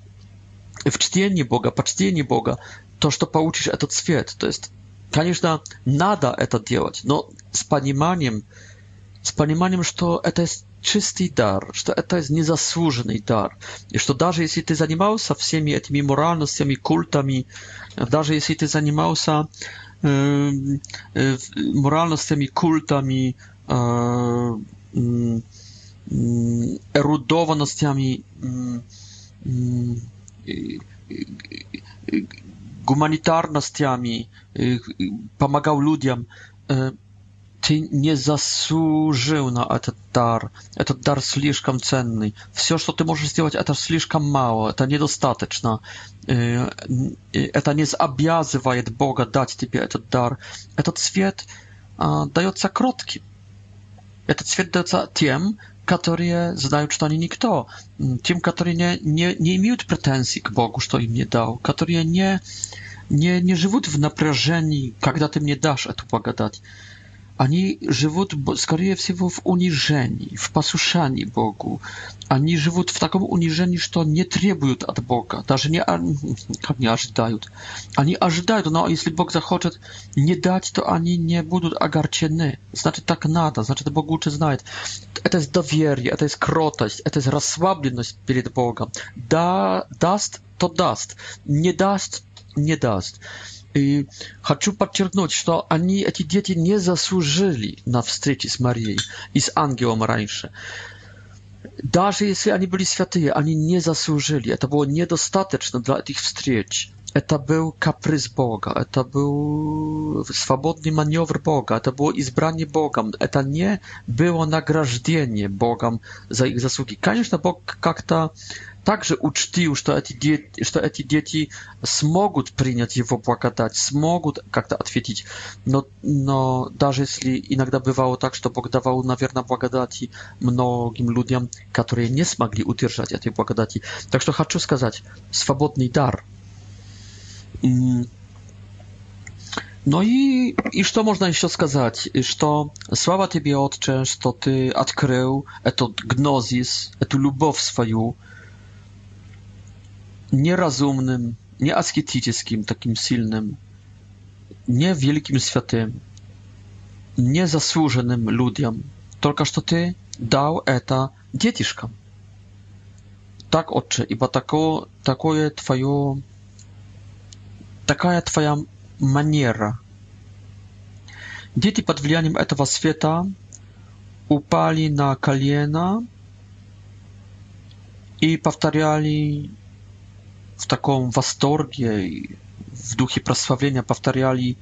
чтение Бога, почтение Бога, то, что получишь этот свет. То есть, конечно, надо это делать, но с пониманием, с пониманием, что это есть чистый дар, что это есть незаслуженный дар. И что даже если ты занимался всеми этими моральностями, культами, даже если ты занимался э, Y, moralno kultami, erudowanościami, humanitarnościami, pomagał ludziom. E, Ты не заслужил на этот дар. Этот дар слишком ценный. Все, что ты можешь сделать, это слишком мало, это недостаточно. Это не обязывает Бога дать тебе этот дар. Этот свет дается кротким. Этот свет дается тем, которые знают, что они никто, тем, которые не, не, не имеют претензий к Богу, что им не дал, которые не, не, не живут в напряжении, когда ты мне дашь эту благодать. Они живут, скорее всего, в унижении, в послушании Богу. Они живут в таком унижении, что не требуют от Бога, даже не, как не ожидают. Они ожидают, но если Бог захочет не дать, то они не будут огорчены. Значит, так надо, значит, Бог лучше знает. Это есть доверие, это есть кротость, это есть расслабленность перед Богом. Да, даст, то даст. Не даст, не даст. И хочу подчеркнуть, что они, эти дети, не заслужили на встречи с Марией и с ангелом раньше. Даже если они были святые, они не заслужили. Это было недостаточно для этих встреч. To był kaprys Boga, to był swobodny maniowr Boga, to było izbranie Bogam, to nie było nagrażdienie Bogam za ich zasługi. Oczywiście Bog jak to także uczcił, że te dzieci mogą przyjąć Jego błagadać, mogą jak to odpowiedzieć. No, no, nawet jeśli inaczej tak, że Bóg dawał, nawierna błagadać mnogim ludziom, którzy nie smogli utrzymać tej błagadaci. Tak że chcę powiedzieć, swobodny dar – no i iż to można jeszcze skazać, iż to sława Ciebie Otcze, to Ty odkrył eto gnozis, eto lubow swoją nierozumnym, nieaskietyckim, takim silnym, niewielkim światem, niezasłużonym ludziom, tylko że Ty dał eta dzieciszkom. Tak, i iba tako, takoje Twoje... такая твоя манера. Дети под влиянием этого света упали на колено и повторяли в таком восторге, в духе прославления повторяли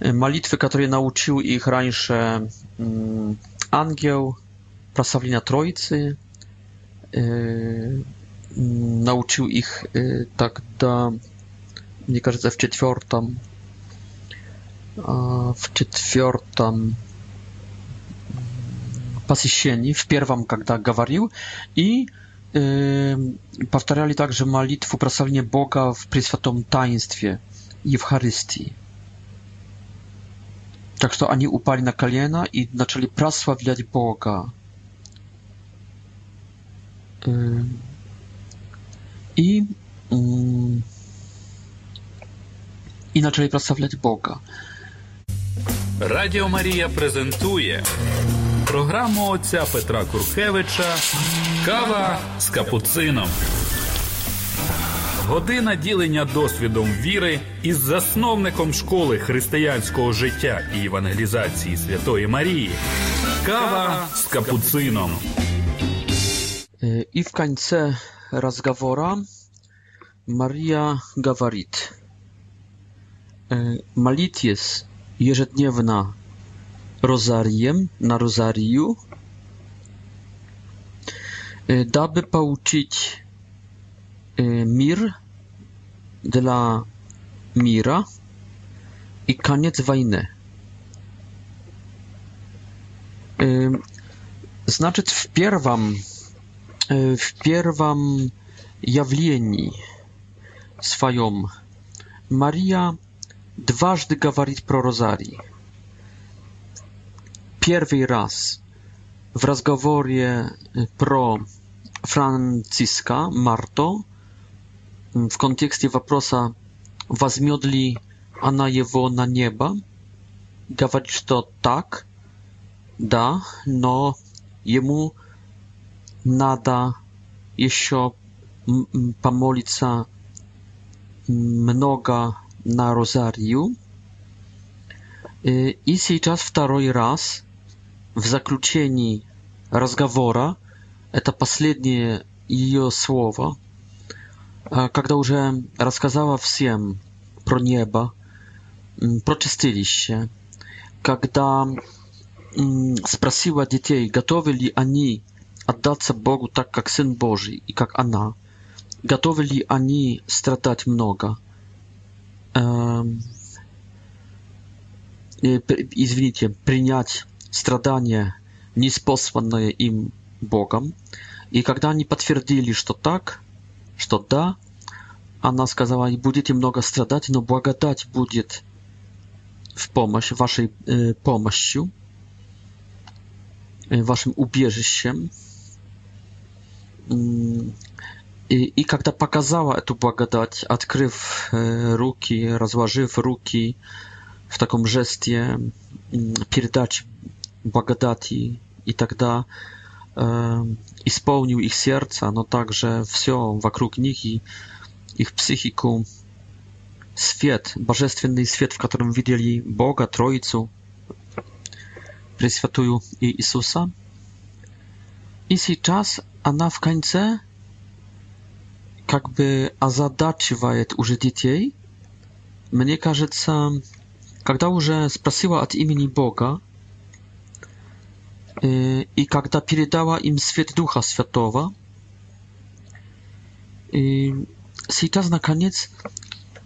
э, молитвы, которые научил их раньше ангел, прославления Троицы, э, научил их э, тогда мне кажется, в четвертом, в четвертом посещении, в первом, когда говорил, и э, повторяли также молитву прославления Бога в Пресвятом Таинстве Евхаристии. Так что они упали на колено и начали прославлять Бога. и... Э, i zaczęli прославлять Бога. Радіо Марія презентує програму отця Петра Куркевича Кава з капуцином. Година ділення досвідом віри із засновником школи християнського життя і евангелізації Святої Марії. Кава з капуцином. І в кінці розговора Марія говорить. молитесь ежедневно розарием на розарию, дабы получить мир dla mira i koniec wojny. E, Znaczyć w pierwszym, e, w pierwszym jawieniu swoim Maria дважды говорить про розарий. Первый раз в разговоре про Франциска Марто в контексте вопроса «Возьмет ли она его на небо?» говорит, что так, да, но ему надо еще помолиться много на Розарию. И сейчас второй раз в заключении разговора, это последнее ее слово, когда уже рассказала всем про небо, про чистилище, когда спросила детей, готовы ли они отдаться Богу так, как Сын Божий и как она, готовы ли они страдать много – извините, принять страдания, неспосланные им Богом. И когда они подтвердили, что так, что да, она сказала, будете много страдать, но благодать будет в помощь, вашей э, помощью, э, вашим убежищем. И, и когда показала эту благодать, открыв руки, разложив руки в таком жесте передачи благодати, и тогда э, исполнил их сердце, но также все вокруг них и их психику, свет, божественный свет, в котором видели Бога, Троицу, Пресвятую и Иисуса. И сейчас она в конце как бы озадачивает уже детей. Мне кажется, когда уже спросила от имени Бога, и когда передала им свет Духа Святого, и сейчас, наконец,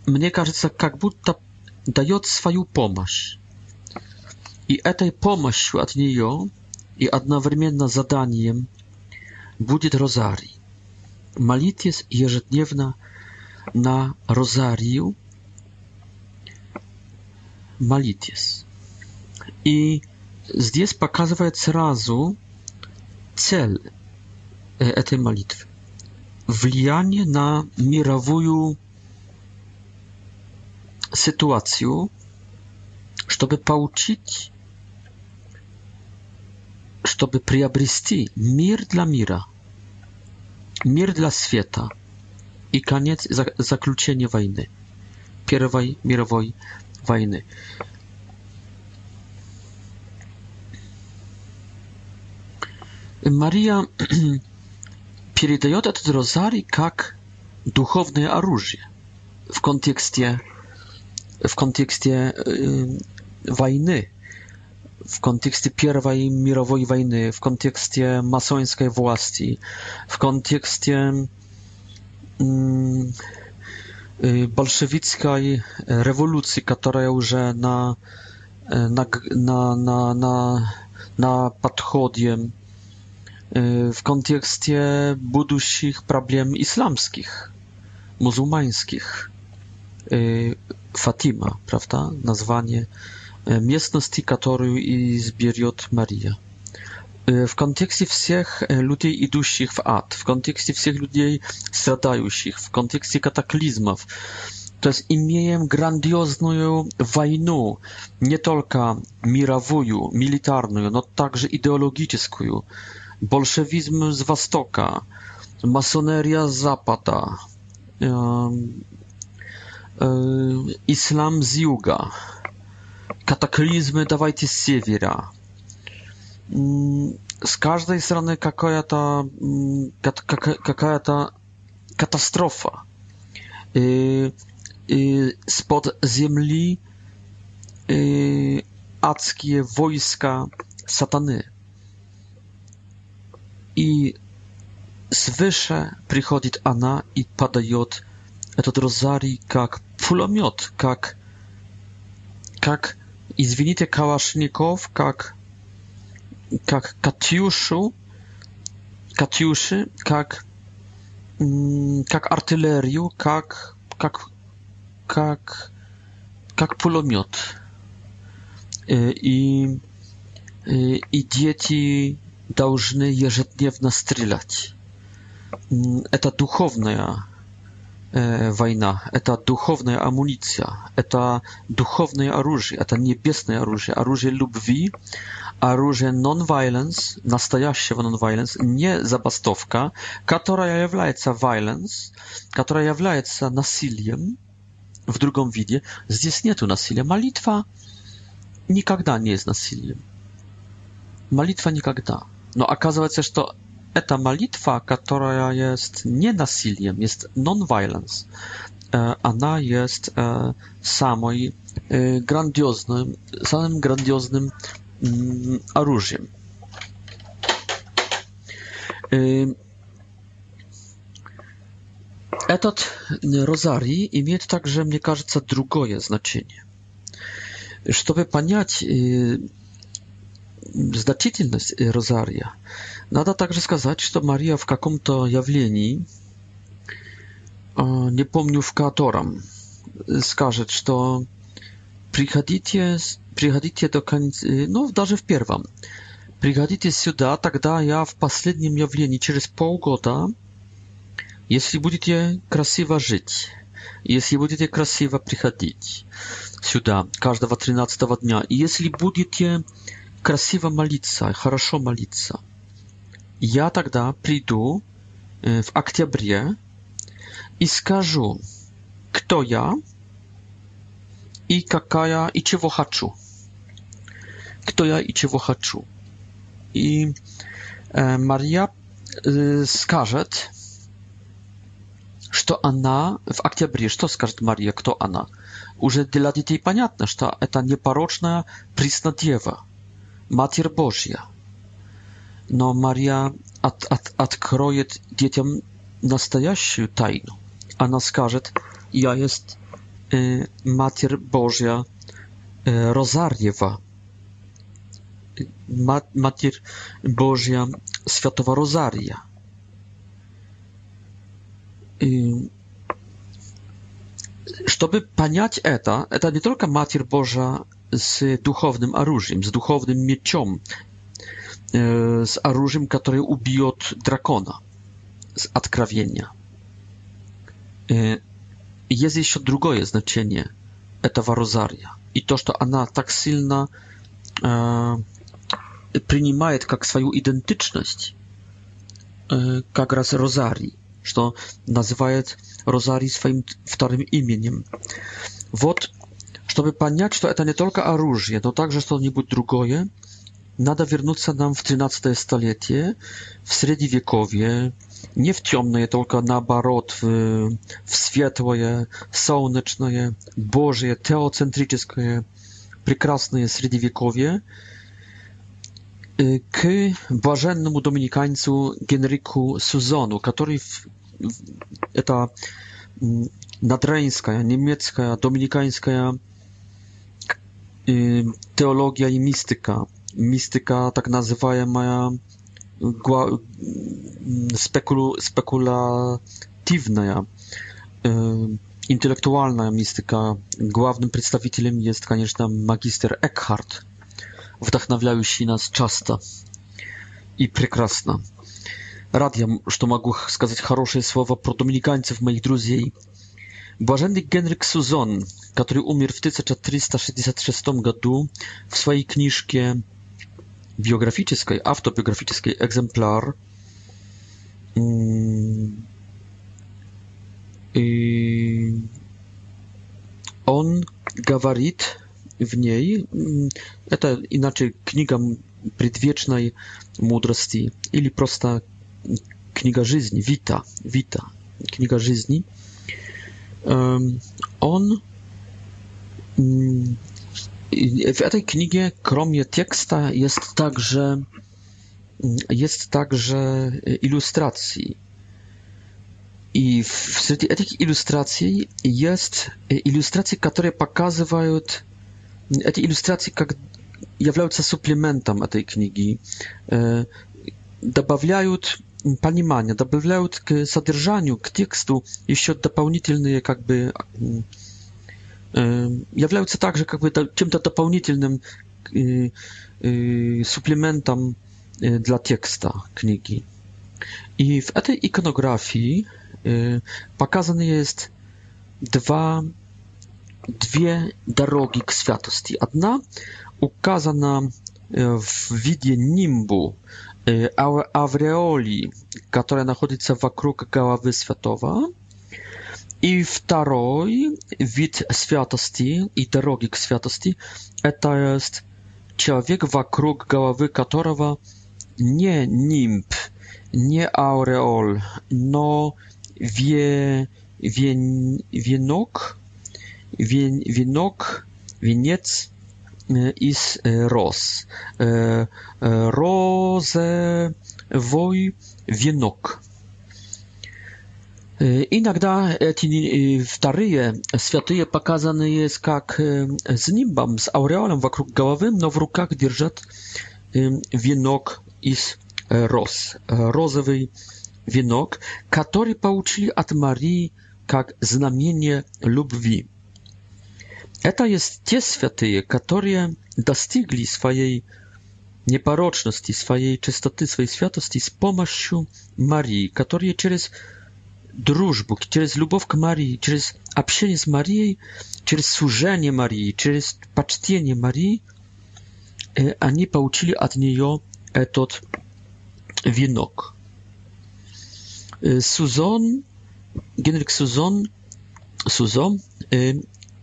мне кажется, как будто дает свою помощь. И этой помощью от нее и одновременно заданием будет розарий молитесь ежедневно на розарию, молитесь. И здесь показывает сразу цель этой молитвы. Влияние на мировую ситуацию, чтобы получить, чтобы приобрести мир для мира – Мир для света и конец заключения войны, Первой мировой войны. Мария передает этот розарий как духовное оружие в контексте, в контексте э, войны, w kontekście pierwszej mirowej wojny, w kontekście masońskiej władzy, w kontekście mm, y, bolszewickiej rewolucji, która już na na, na, na, na, na podchodzie, y, w kontekście budущих problem islamskich, muzułmańskich, y, Fatima, prawda? Nazwanie местности, которую изберет Мария. В контексте всех людей, идущих в ад, в контексте всех людей, страдающих, в контексте катаклизмов, то есть имеем грандиозную войну, не только мировую, милитарную, но также идеологическую. Большевизм с Востока, масонерия с Запада, э, э, ислам с Юга kataklizmy, dawajcie Sewiera, mm, Z każdej strony kakaja ta, mm, kakaja ta katastrofa. Y, y, spod ziemi y, ackie wojska satany. И свыше приходит она и подает этот розарий как пулемет, как, как извините, калашников, как, как Катюшу, Катюши, как, как артиллерию, как, как, как, как пулемет. И, и дети должны ежедневно стрелять. Это духовная война, это духовная амуниция, это духовное оружие, это небесное оружие, оружие любви, оружие non-violence, настоящего non-violence, не забастовка, которая является violence, которая является насилием в другом виде. Здесь нету насилия. Молитва никогда не есть насилием. Молитва никогда. Но оказывается, что Это молитва, которая есть не насилием, есть non-violence. Она есть самой грандиозным, самым грандиозным оружием. Этот розарий имеет также, мне кажется, другое значение. Чтобы понять значительность розария. Надо также сказать, что Мария в каком-то явлении, не помню в котором, скажет, что приходите, приходите до конца, ну, даже в первом, приходите сюда, тогда я в последнем явлении через полгода, если будете красиво жить, если будете красиво приходить сюда каждого 13 дня, и если будете красиво молиться, хорошо молиться. Я тогда приду в октябре и скажу, кто я и какая и чего хочу. Кто я и чего хочу. И э, Мария э, скажет, что она в октябре, что скажет Мария, кто она? Уже для детей понятно, что это непорочная преснодева. Матерь Божья. Но Мария от, от, откроет детям настоящую тайну. Она скажет, я есть э, Матерь Божья э, Розарьева, Мат, Матерь Божья Святого Розария. И чтобы понять это, это не только Матерь Божья z duchownym oружием, z duchownym miecią, e, z oружием, które ubije drakona z odkrawienia. E, jest jeszcze drugie znaczenie tego rozaria i to, że ona tak silna e, przyjmuje jak swoją identyczność, jak raz rozari, że nazywa rozari swoim wtorym imieniem. Wod Чтобы понять, что это не только оружие, но также что-нибудь другое, надо вернуться нам в XIII столетие, в Средневековье, nie w ciemne, tylko naobrot, w, w światłe, Bożeje, Boże, teocentryczne, прекрасne średniowiekowie, k błażennemu dominikańcu Genriku Suzonu, który w, nadreńska, niemiecka, dominikańska Y, teologia i mistyka. Mistyka, tak nazywają, ma mm, spekulu, spekulatywna, y, intelektualna mistyka. Głównym przedstawicielem jest, конечно, magister Eckhart, вдохновляющий nas часто i прекрасно. Рад я, что могу сказать хорошие слова про доминиканцев, моих друзей – Błażendik Henryk Suzon, który umierł w 1466 roku, w swojej książce biograficznej, autobiograficznej, egzemplarz, mm, y, on gawarit w niej, mm, to inaczej kniga przedwiecznej mądrości, ili prosta kniga żyzni, wita, wita, kniga żyzni, on mm, w tej knigie, kromie teksta, jest także mm, jest także e, ilustracji. I wśród tych ilustracji jest e, ilustracje, które pokazywają e, te ilustracje, jak являются суплементом этой книги, добавляют понимание добавляют к содержанию, к тексту еще дополнительные как бы являются также как бы чем-то дополнительным суплементом для текста книги. И в этой иконографии показаны есть два, две дороги к святости. Одна указана в виде нимбу, авреоли, которая находится вокруг головы святого, и второй вид святости и дороги к святости – это есть человек, вокруг головы которого не нимб, не ауреол, но ве, вен, венок, вен, венок, венец is roz. Розовой венок. Иногда эти вторые святые показаны как с нимбом, с ауреолом вокруг головы, но в руках держат венок из роз, розовый венок, который получили от Марии как знамение любви. Это есть те святые, которые достигли своей непорочности, своей чистоты, своей святости с помощью Марии, которые через дружбу, через любовь к Марии, через общение с Марией, через служение Марии, через почтение Марии, они получили от нее этот венок. Сузон, Генрих Сузон, Сузон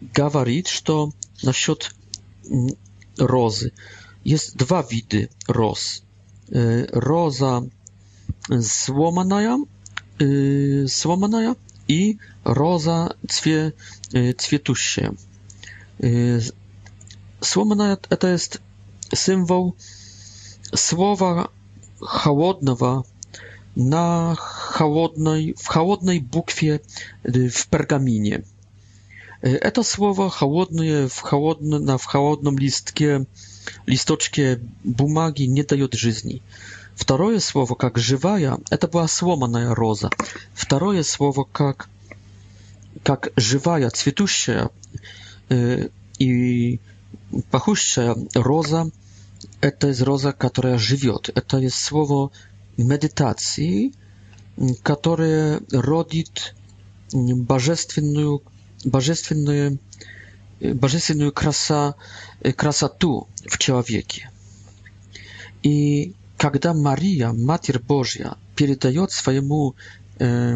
говорит, что насчет розы. Есть два вида роз. Роза сломанная, сломанная и роза цве, цветущая. Сломанная – это есть символ słowa chłodnego na chłodnej, w chłodnej bukwie w pergaminie. Это слово холодное в холодно, на в холодном листке, листочке бумаги не дает жизни. Второе слово, как «живая», это была сломанная роза. Второе слово, как, как «живая», цветущая э, и пахущая роза, это есть роза, которая живет. Это есть слово медитации, которое родит божественную божественную, божественную краса, красоту в человеке. И когда Мария, Матерь Божья, передает своему э,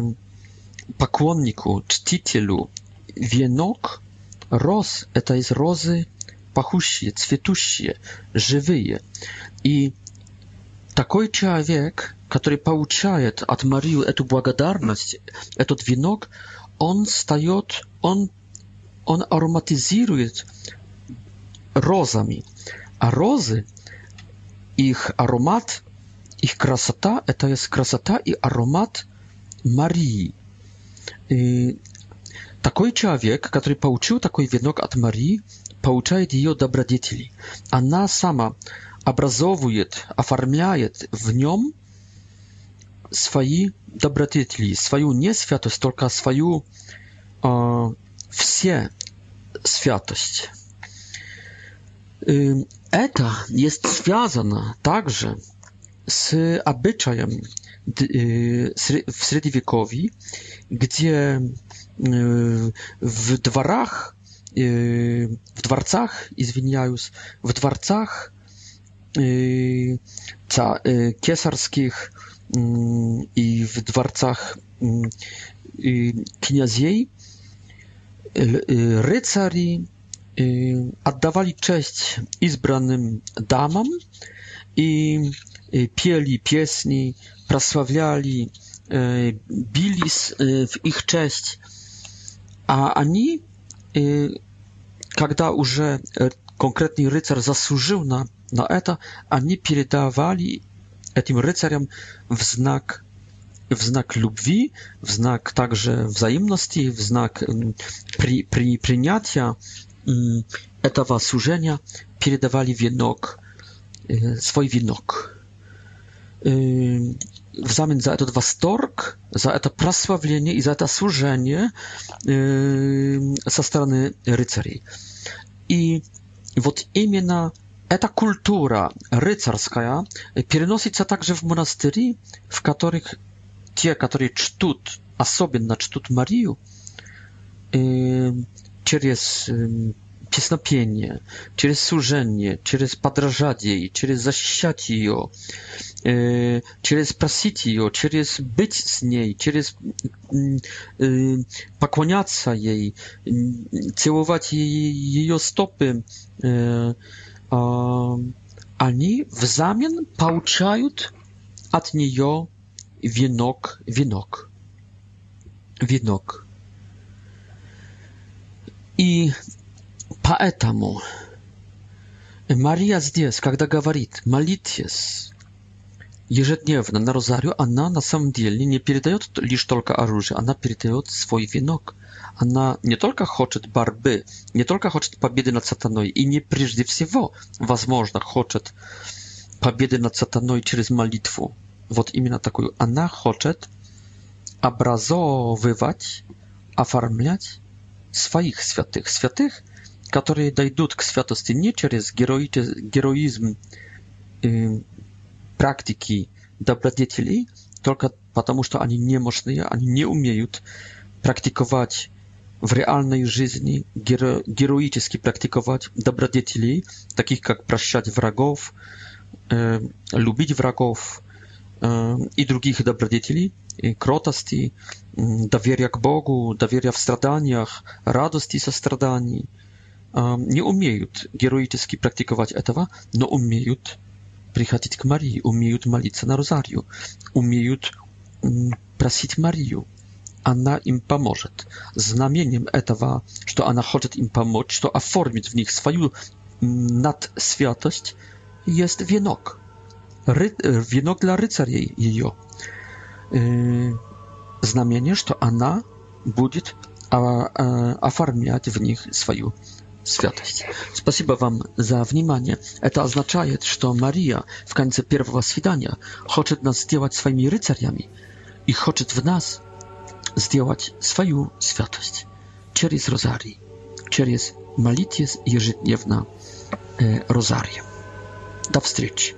поклоннику, чтителю венок, роз, это из розы пахущие, цветущие, живые. И такой человек, который получает от Марии эту благодарность, этот венок, он встает, он, он ароматизирует розами. А розы, их аромат, их красота, это есть красота и аромат Марии. И такой человек, который получил такой венок от Марии, получает ее добродетели. Она сама образовывает, оформляет в нем свои добродетели, свою несвятость, только свою э, все святость. Это есть связано также с обычаем w średniowieczowi, gdzie w dworach, w dworcach, izwiniając, w dworcach cesarskich Mm, i w dworcach mm, kniaziej y, rycari y, oddawali cześć izbranym damom i y, pieli piesni, prosławiali, bili w ich cześć, a oni, kiedy уже konkretny rycerz zasłużył na na это, oni передавали tym rycerzem w znak w znak любви, w znak także wzajemności, w znak pri, pri, przyjęcia этого служения передавали венок, свой венок. В замен за этот восторг, за это прославление и за это служение со стороны рыцарей. И вот именно Эта культура рыцарская переносится также в монастыри, в которых те, которые чтут, особенно чтут Марию, через песнопение, через служение, через подражать ей, через защищать ее, э, через просить ее, через быть с ней, через э, поклоняться ей, целовать ее стопы, э, они взамен получают от нее венок, венок, венок. И поэтому Мария здесь, когда говорит «молитесь», ежедневно на розарию, она на самом деле не передает лишь только оружие, она передает свой венок, она не только хочет борьбы, не только хочет победы над сатаной, и не прежде всего, возможно, хочет победы над сатаной через молитву. Вот именно такую. Она хочет образовывать, оформлять своих святых. Святых, которые дойдут к святости не через героизм э, практики добродетелей, только потому что они немощные, они не умеют практиковать w realnej żyzni heroicznie praktykować dobrodzieci, takich jak prosić wrogów, e, lubić wrogów e, i drugich dobrodzieci, e, krotosti, e, dawieria Bogu, dawieria w stradaniach, radości za stradani. E, nie umieją heroicznie praktykować etawa, no umieją przychodzić k Marii, umieją malić na rozariu, umieją mm, prosić Marii она им поможет. Знамением этого, что она хочет им помочь, что оформит в них свою надсвятость, jest wienok. Ry wienok dla rycerzy jej. Yy, znamienie, że ona будет оформлять в них свою святость. Спасибо вам за внимание. Это означает, что Мария в конце первого свидания хочет нас сделать своими рыцарями и хочет в нас сделать свою святость через розарий, через молитве ежедневно э, розария. До встречи!